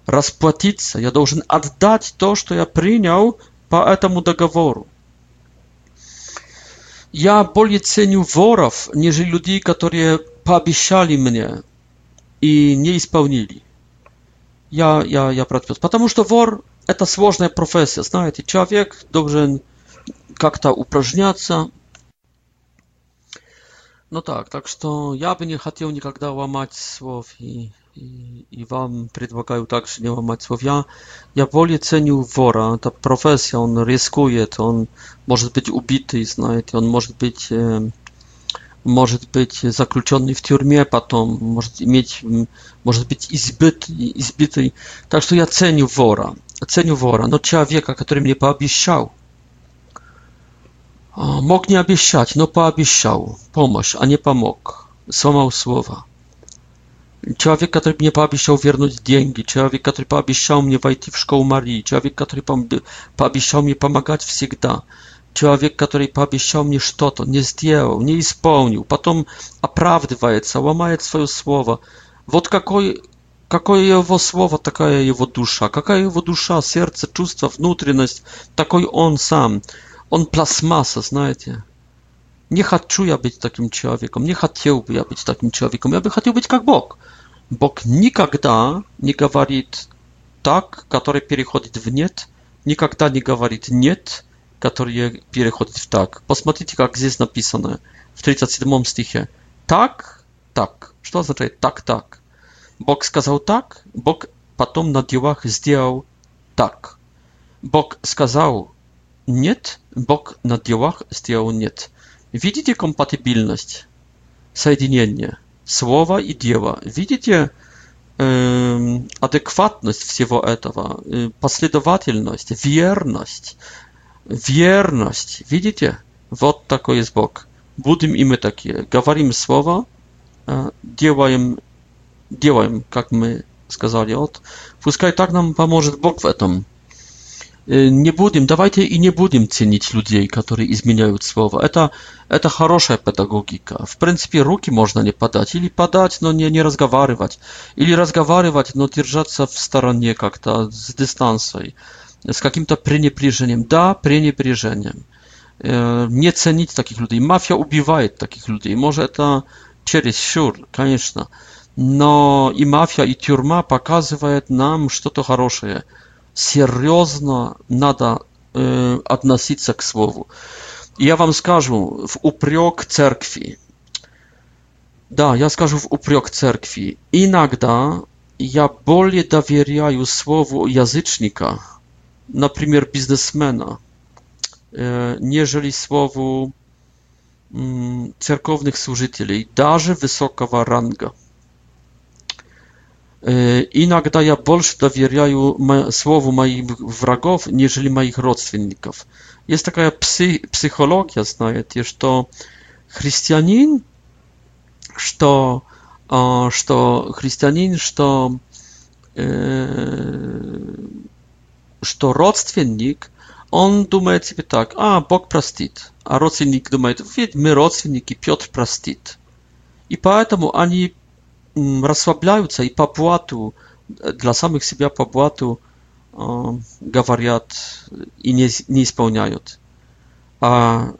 расплатиться, я должен отдать то, что я принял по этому договору. Я более ценю воров, нежели людей, которые пообещали мне и не исполнили. Я, я, я против. Потому что вор – это сложная профессия, знаете. Человек должен как-то упражняться. Ну так, так что я бы не хотел никогда ломать слов, и, и, и вам предлагаю также не ломать слов. Я, я более ценю вора, это профессия, он рискует, он может быть убитый, знаете, он может быть... может быть заключенный в тюрьме потом, может иметь, может быть избит, избитый. Так что я ценю вора, ценю вора, но человека, который мне пообещал, Mognie aby siać, no pa aby siał. Pomóż, a nie pomógł. Złamał słowa. Человек, который мне пообещал вернуть деньги, человек, который пообещал мне войти в школу Марии, человек, который пообещал мне помогать всегда, человек, который пообещал мне что-то, не сделал, не исполнил, потом оправдывается, ломает свое слово. Вот какой, какое его слово, такая его душа, какая его душа, сердце, чувство, внутренность, такой он сам. Он plastmasę, знаете. Не хочу я быть таким человеком, не хотел бы я быть таким человеком, я бы хотел быть как Бог. Бог никогда не говорит так, который переходит в нет, никогда не говорит нет, который переходит в так. Посмотрите, как здесь написано в 37 стихе. Так, так. Что означает так, так? Бог сказал так, Бог потом на делах сделал так. Бог сказал нет, Бог на делах сделал нет. Видите компатибильность, соединение слова и дела? Видите э, адекватность всего этого, э, последовательность, верность? Верность, видите? Вот такой есть Бог. Будем и мы такие. Говорим слово, э, делаем, делаем, как мы сказали. Вот. Пускай так нам поможет Бог в этом. не будем, давайте и не будем ценить людей, которые изменяют слово. Это, это хорошая педагогика. В принципе, руки можно не подать, или подать, но не, не разговаривать. Или разговаривать, но держаться в стороне как-то, с дистанцией, с каким-то пренебрежением. Да, пренебрежением. Не ценить таких людей. Мафия убивает таких людей. Может, это чересчур, конечно. Но и мафия, и тюрьма показывает нам что-то хорошее – серьезно надо э, относиться к слову. Я вам скажу в упрек церкви. Да, я скажу в упрек церкви. Иногда я более доверяю слову язычника, например, бизнесмена, э, нежели слову церковных служителей, даже высокого ранга. Иногда я больше доверяю слову моих врагов, нежели моих родственников. Есть такая пси психология, знаете, что христианин, что, что христианин, что, что родственник, он думает себе так, а, Бог простит. А родственник думает, ведь мы родственники, Петр простит. И поэтому они расслабляются и по блату, для самих себя по блату говорят и не, не исполняют. А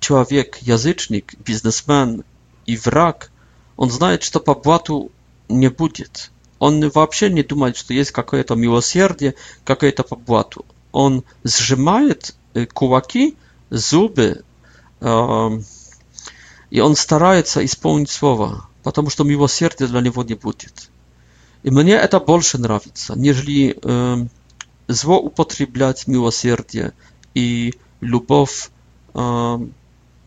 человек, язычник, бизнесмен и враг, он знает, что по блату не будет. Он вообще не думает, что есть какое-то милосердие, какое-то по блату. Он сжимает кулаки, зубы, и он старается исполнить слово. потому что милосердия для него не будет. И мне это больше нравится, нежели э, эм, злоупотреблять милосердие и любовь э, в,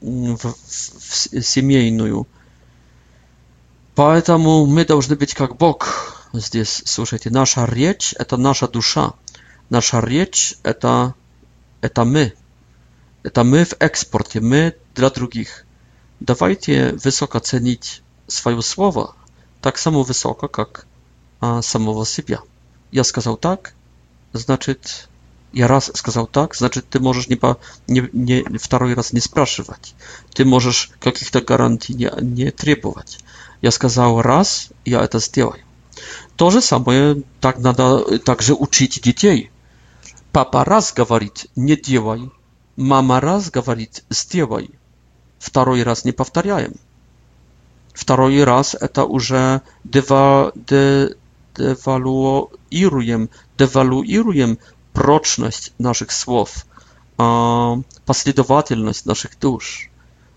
в, в семейную. Поэтому мы должны быть как Бог здесь. Слушайте, наша речь – это наша душа. Наша речь – это, это мы. Это мы в экспорте, мы для других. Давайте высоко ценить swoje słowa tak samo wysoko, jak samego siebie. Ja сказал tak, znaczy, ja raz сказал tak, znaczy, ty możesz nie, nie, nie drugi raz nie spraszywać. Ty możesz jakichś to gwarancji nie, nie trzebować. Ja сказал raz, ja to zrobię. To же самое, tak надо także uczyć dzieci. Papa raz говорит, nie делай. Mama raz говорит, сделай. Второй раз не повторяем. Второй раз это уже дева, де, девалуируем, девалуируем прочность наших слов, последовательность наших душ.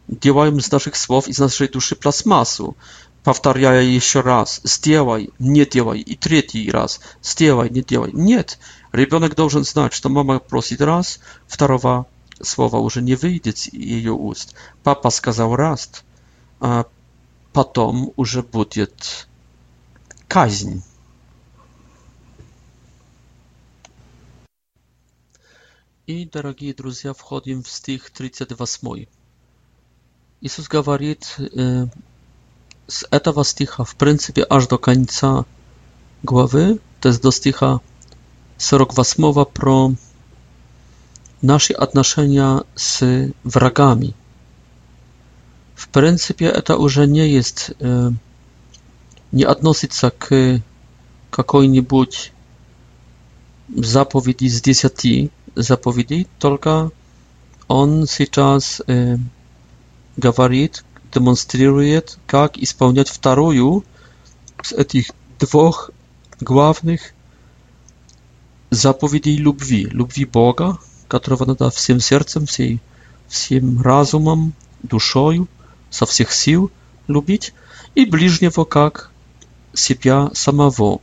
Делаем из наших слов, из нашей души пластмассу. Повторяя еще раз, сделай, не делай, и третий раз, сделай, не делай. Нет, ребенок должен знать, что мама просит раз, второго слова уже не выйдет из ее уст. Папа сказал раз, потом уже будет казнь. И, дорогие друзья, входим в стих 38. Иисус говорит э, с этого стиха, в принципе, аж до конца главы, то есть до стиха 48 про наши отношения с врагами w pryncypie to już nie jest y, nie odnosi się k jakiejś zapowiedzi z 10 zapowiedzi, tylko on teraz czas gawaruje, demonstruje, jak w drugą z tych dwóch głównych zapowiedzi lubwi, lubwi Boga, którą nada wszystkim sercem, wszystkim rozumem, duszą, со всех сил любить и ближнего как себя самого.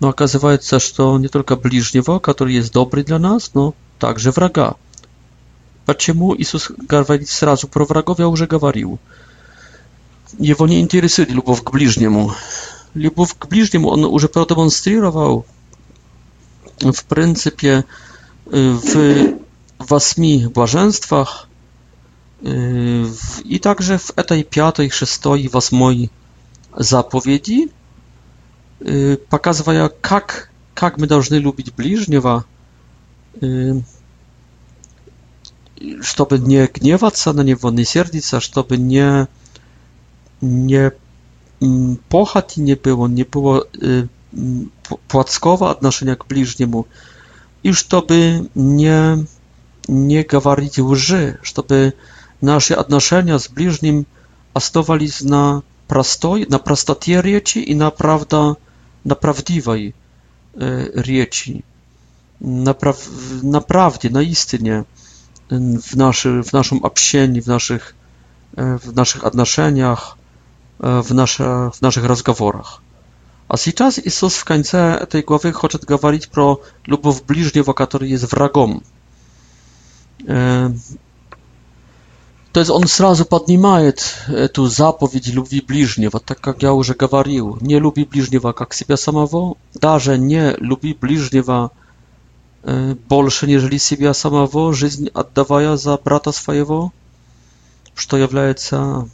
Но оказывается, что не только ближнего, который есть добрый для нас, но также врага. Почему Иисус говорит сразу про врагов, я уже говорил. Его не интересует любовь к ближнему. Любовь к ближнему он уже продемонстрировал в принципе в восьми блаженствах, Yy, i także w tej piątej, szóstej was moi zapowiedzi yy, pokazuje, jak, jak my должны lubić bliźniego, yy, żeby nie gniewać się na niego, nie serdzić się, żeby nie nie mm, pochati nie było, nie było płackowa odnoszenia k bliźniemu i żeby nie nie gawarić łży, żeby nasze odnoszenia z bliźnim zostawali na prostoj, na prostotie i na prawda, na prawdziwej rzeczy, na, pra, w, naszy, w naszym obsieni, w naszych, w naszych odnoszeniach, w, nasze, w naszych rozgaworach. A teraz Jezus w końcu tej głowy chce mówić pro lubów bliźniego, który jest wrogą to jest on zrazu podnimaje e, tu zapowiedź lubi bliżniego, tak jak jałże już nie lubi bliżniego jak siebie samawo. darze nie lubi bliżniego больше, нежели себя samawo, жизнь oddawaja za brata своего, что является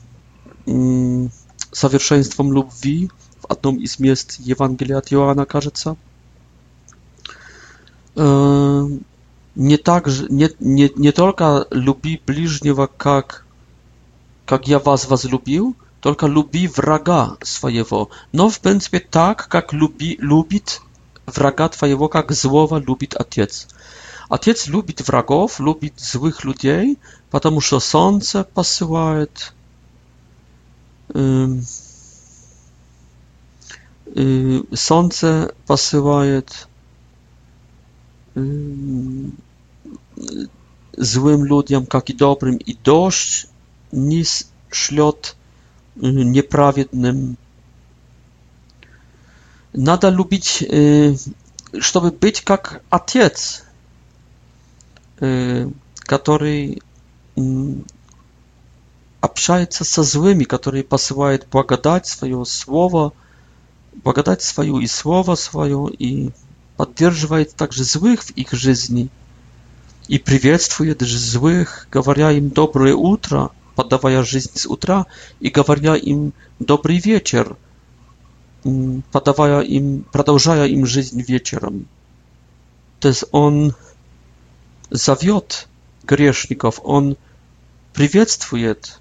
совершенством любви в одном из мест Евангелия от Иоанна, кажется nie tak nie, nie, nie tylko lubi bliźniego jak jak ja was was lubił tylko lubi wraga swojego no w pewnym tak jak lubi lubić wraga twojego jak złowa lubi ojciec ojciec lubi wrogów lubi złych ludzi ponieważ słońce posyła um, um, y, słońce posyła злым людям, как и добрым, и дождь не шлет неправедным. Надо любить, чтобы быть как отец, который общается со злыми, который посылает благодать свое слово, благодать свою и слово свое, и поддерживает также злых в их жизни – и приветствует злых, говоря им «доброе утро», подавая жизнь с утра, и говоря им «добрый вечер», подавая им, продолжая им жизнь вечером. То есть он зовет грешников, он приветствует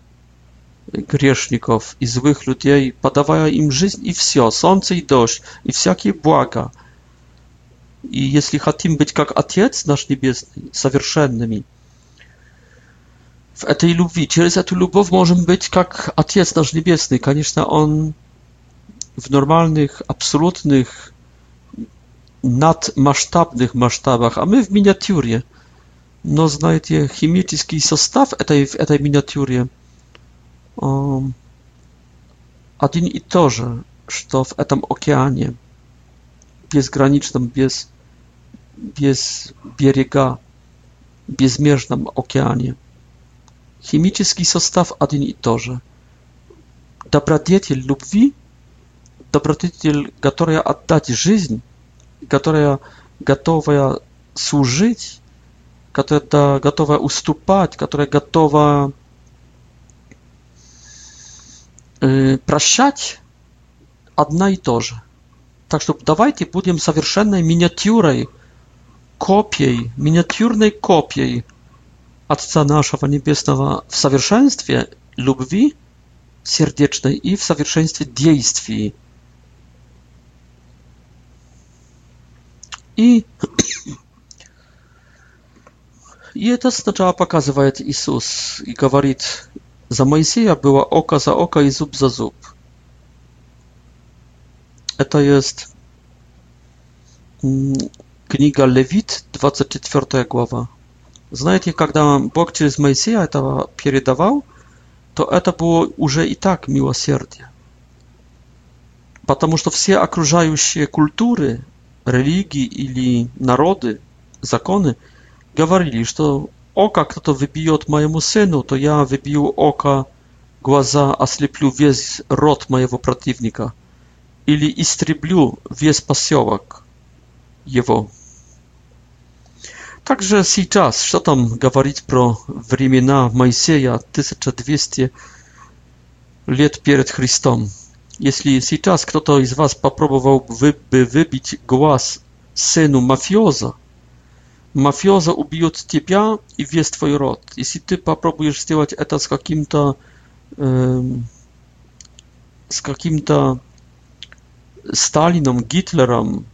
грешников и злых людей, подавая им жизнь и все, солнце и дождь, и всякие блага – И если хотим быть как Отец наш Небесный, совершенными, в этой любви, через эту любовь можем быть как Отец наш Небесный. Конечно, Он в нормальных, абсолютных, надмасштабных масштабах, а мы в миниатюре. Но, знаете, химический состав этой, в этой миниатюре один и то же, что в этом океане – безграничном, без, без берега, безмежном океане. Химический состав один и тот же. Добродетель любви, добродетель, которая отдать жизнь, которая готовая служить, которая готова уступать, которая готова прощать, одна и то же. Так что давайте будем совершенной миниатюрой, копией, миниатюрной копией Отца нашего Небесного в совершенстве любви сердечной и в совершенстве действий. И, и это сначала показывает Иисус и говорит, за Моисея было око за око и зуб за зуб – to jest книга Левит, 24 глава. Знаете, когда Бог через Моисея этого передавал, то это было уже и так милосердие. Потому что все окружающие культуры, религии или народы, законы, говорили, что око кто-то выбьет моему сыну, то я выбью око, глаза, ослеплю весь рот моего противника или истреблю весь поселок его. Также сейчас, что там говорить про времена Моисея 1200 лет перед Христом. Если сейчас кто-то из вас попробовал бы выбить глаз сыну мафиоза, мафиоза убьет тебя и весь твой род. Если ты попробуешь сделать это с каким-то э, с каким-то Сталином, Гитлером,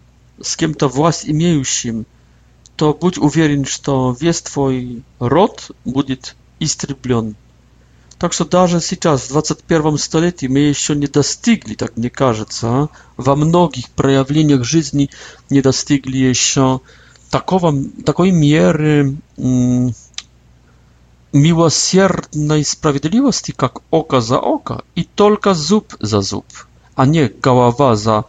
с кем-то власть имеющим, то будь уверен, что весь твой род будет истреблен. Так что даже сейчас, в 21 столетии, мы еще не достигли, так мне кажется, во многих проявлениях жизни не достигли еще такого, такой меры miłosiernej sprawiedliwości, jak oka za oka i tylko zub za zub a nie „Голова за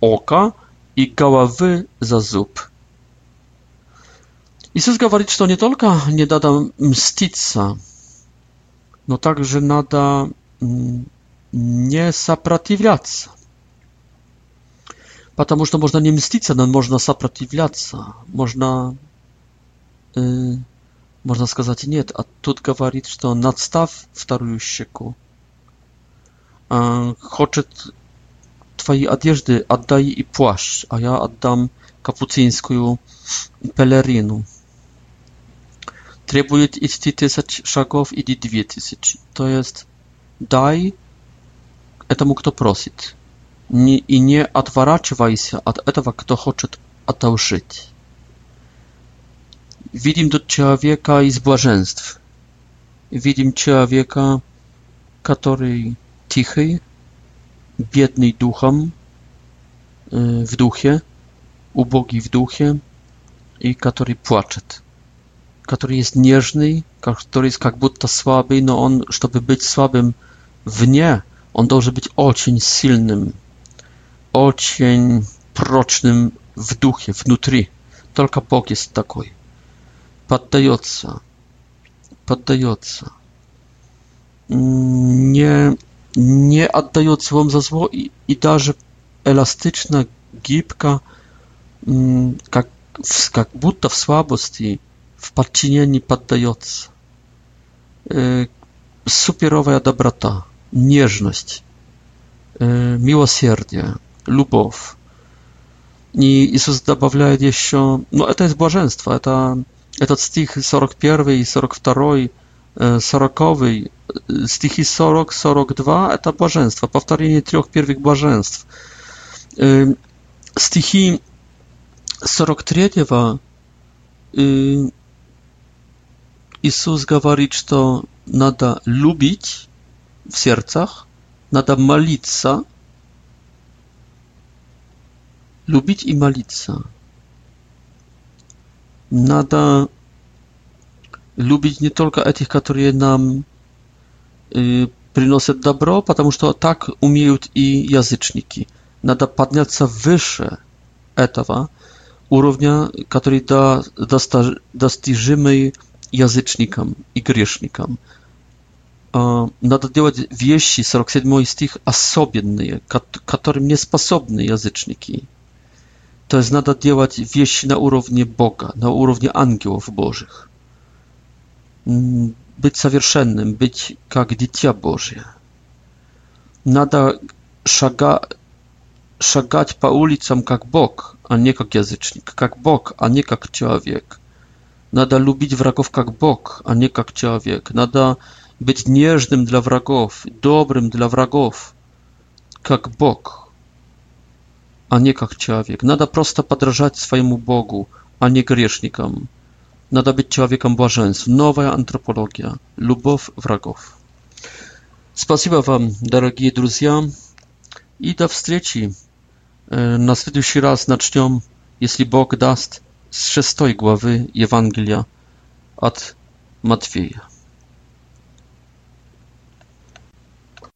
oka i „Головы za zub”. Иисус говорит, что не только не надо мститься, но также надо не сопротивляться. Потому что можно не мститься, но можно сопротивляться. Можно, э, можно сказать нет. А тут говорит, что надстав вторую щеку. Э, хочет twojej odzieży oddaj i płaszcz, a ja oddam kapucyńską pelerynę. Trzeba iść tysiąc szagów, idź dwie tysiące. To jest daj temu, kto prosi. I nie odwracaj się od tego, kto Widim do ciała wieka i z błażeństw. Widzimy człowieka, który tichy biednej duchom, y, w duchie, ubogi w duchie i który płacze, który jest nieżny, który jest jak будто słaby, no on, żeby być słabym w nie, on должен być ocień silnym, ocień procznym w duchie, wnutri. Tylko Bóg jest taki. Poddająca. Poddająca. Nie nie oddając złom za zło i, i elastyczna, gibka, jak mm, w, jak butta w słabości, w podczynieniu poddając. E, y, superowa dobrota, nieżność, e, miłosierdzie, lubow. I Jezus dodaje jeszcze, no to jest błażeństwo, to, to stich 41 i 42, сороковый стихи 40-42 это блаженство, повторение трех первых блаженств. Стихи 43 Иисус говорит, что надо любить в сердцах, надо молиться, любить и молиться. Надо lubić nie tylko tych, którzy nam y, przynoszą dobro, ponieważ to tak umieją i jazyczniki. Nada podnieść się wyższe etawa, urównia, który da dostarzymy jazycznikom i grzesznikom. Nada działać wieści 47 stych osobienne, którym nie sposobny jazyczniki. To jest nada działać wieści na urównie Boga, na urównie aniołów Bożych. Mm, być совершенным, być jak dziecko Boże. Nada szaga, szagać pa ulicach jak Bóg, a nie jak jazycznik, jak Bóg, a nie jak człowiek. Nada lubić wrogów jak Bóg, a nie jak człowiek. Nada być nieżnym dla wrogów, dobrym dla wrogów, jak Bóg, a nie jak człowiek. Nada prosto podrażać swojemu Bogu, a nie grzesznikom. Надо быть человеком блаженств. Новая антропология. Любовь врагов. Спасибо вам, дорогие друзья. И до встречи. На следующий раз начнем, если Бог даст, с шестой главы Евангелия от Матфея.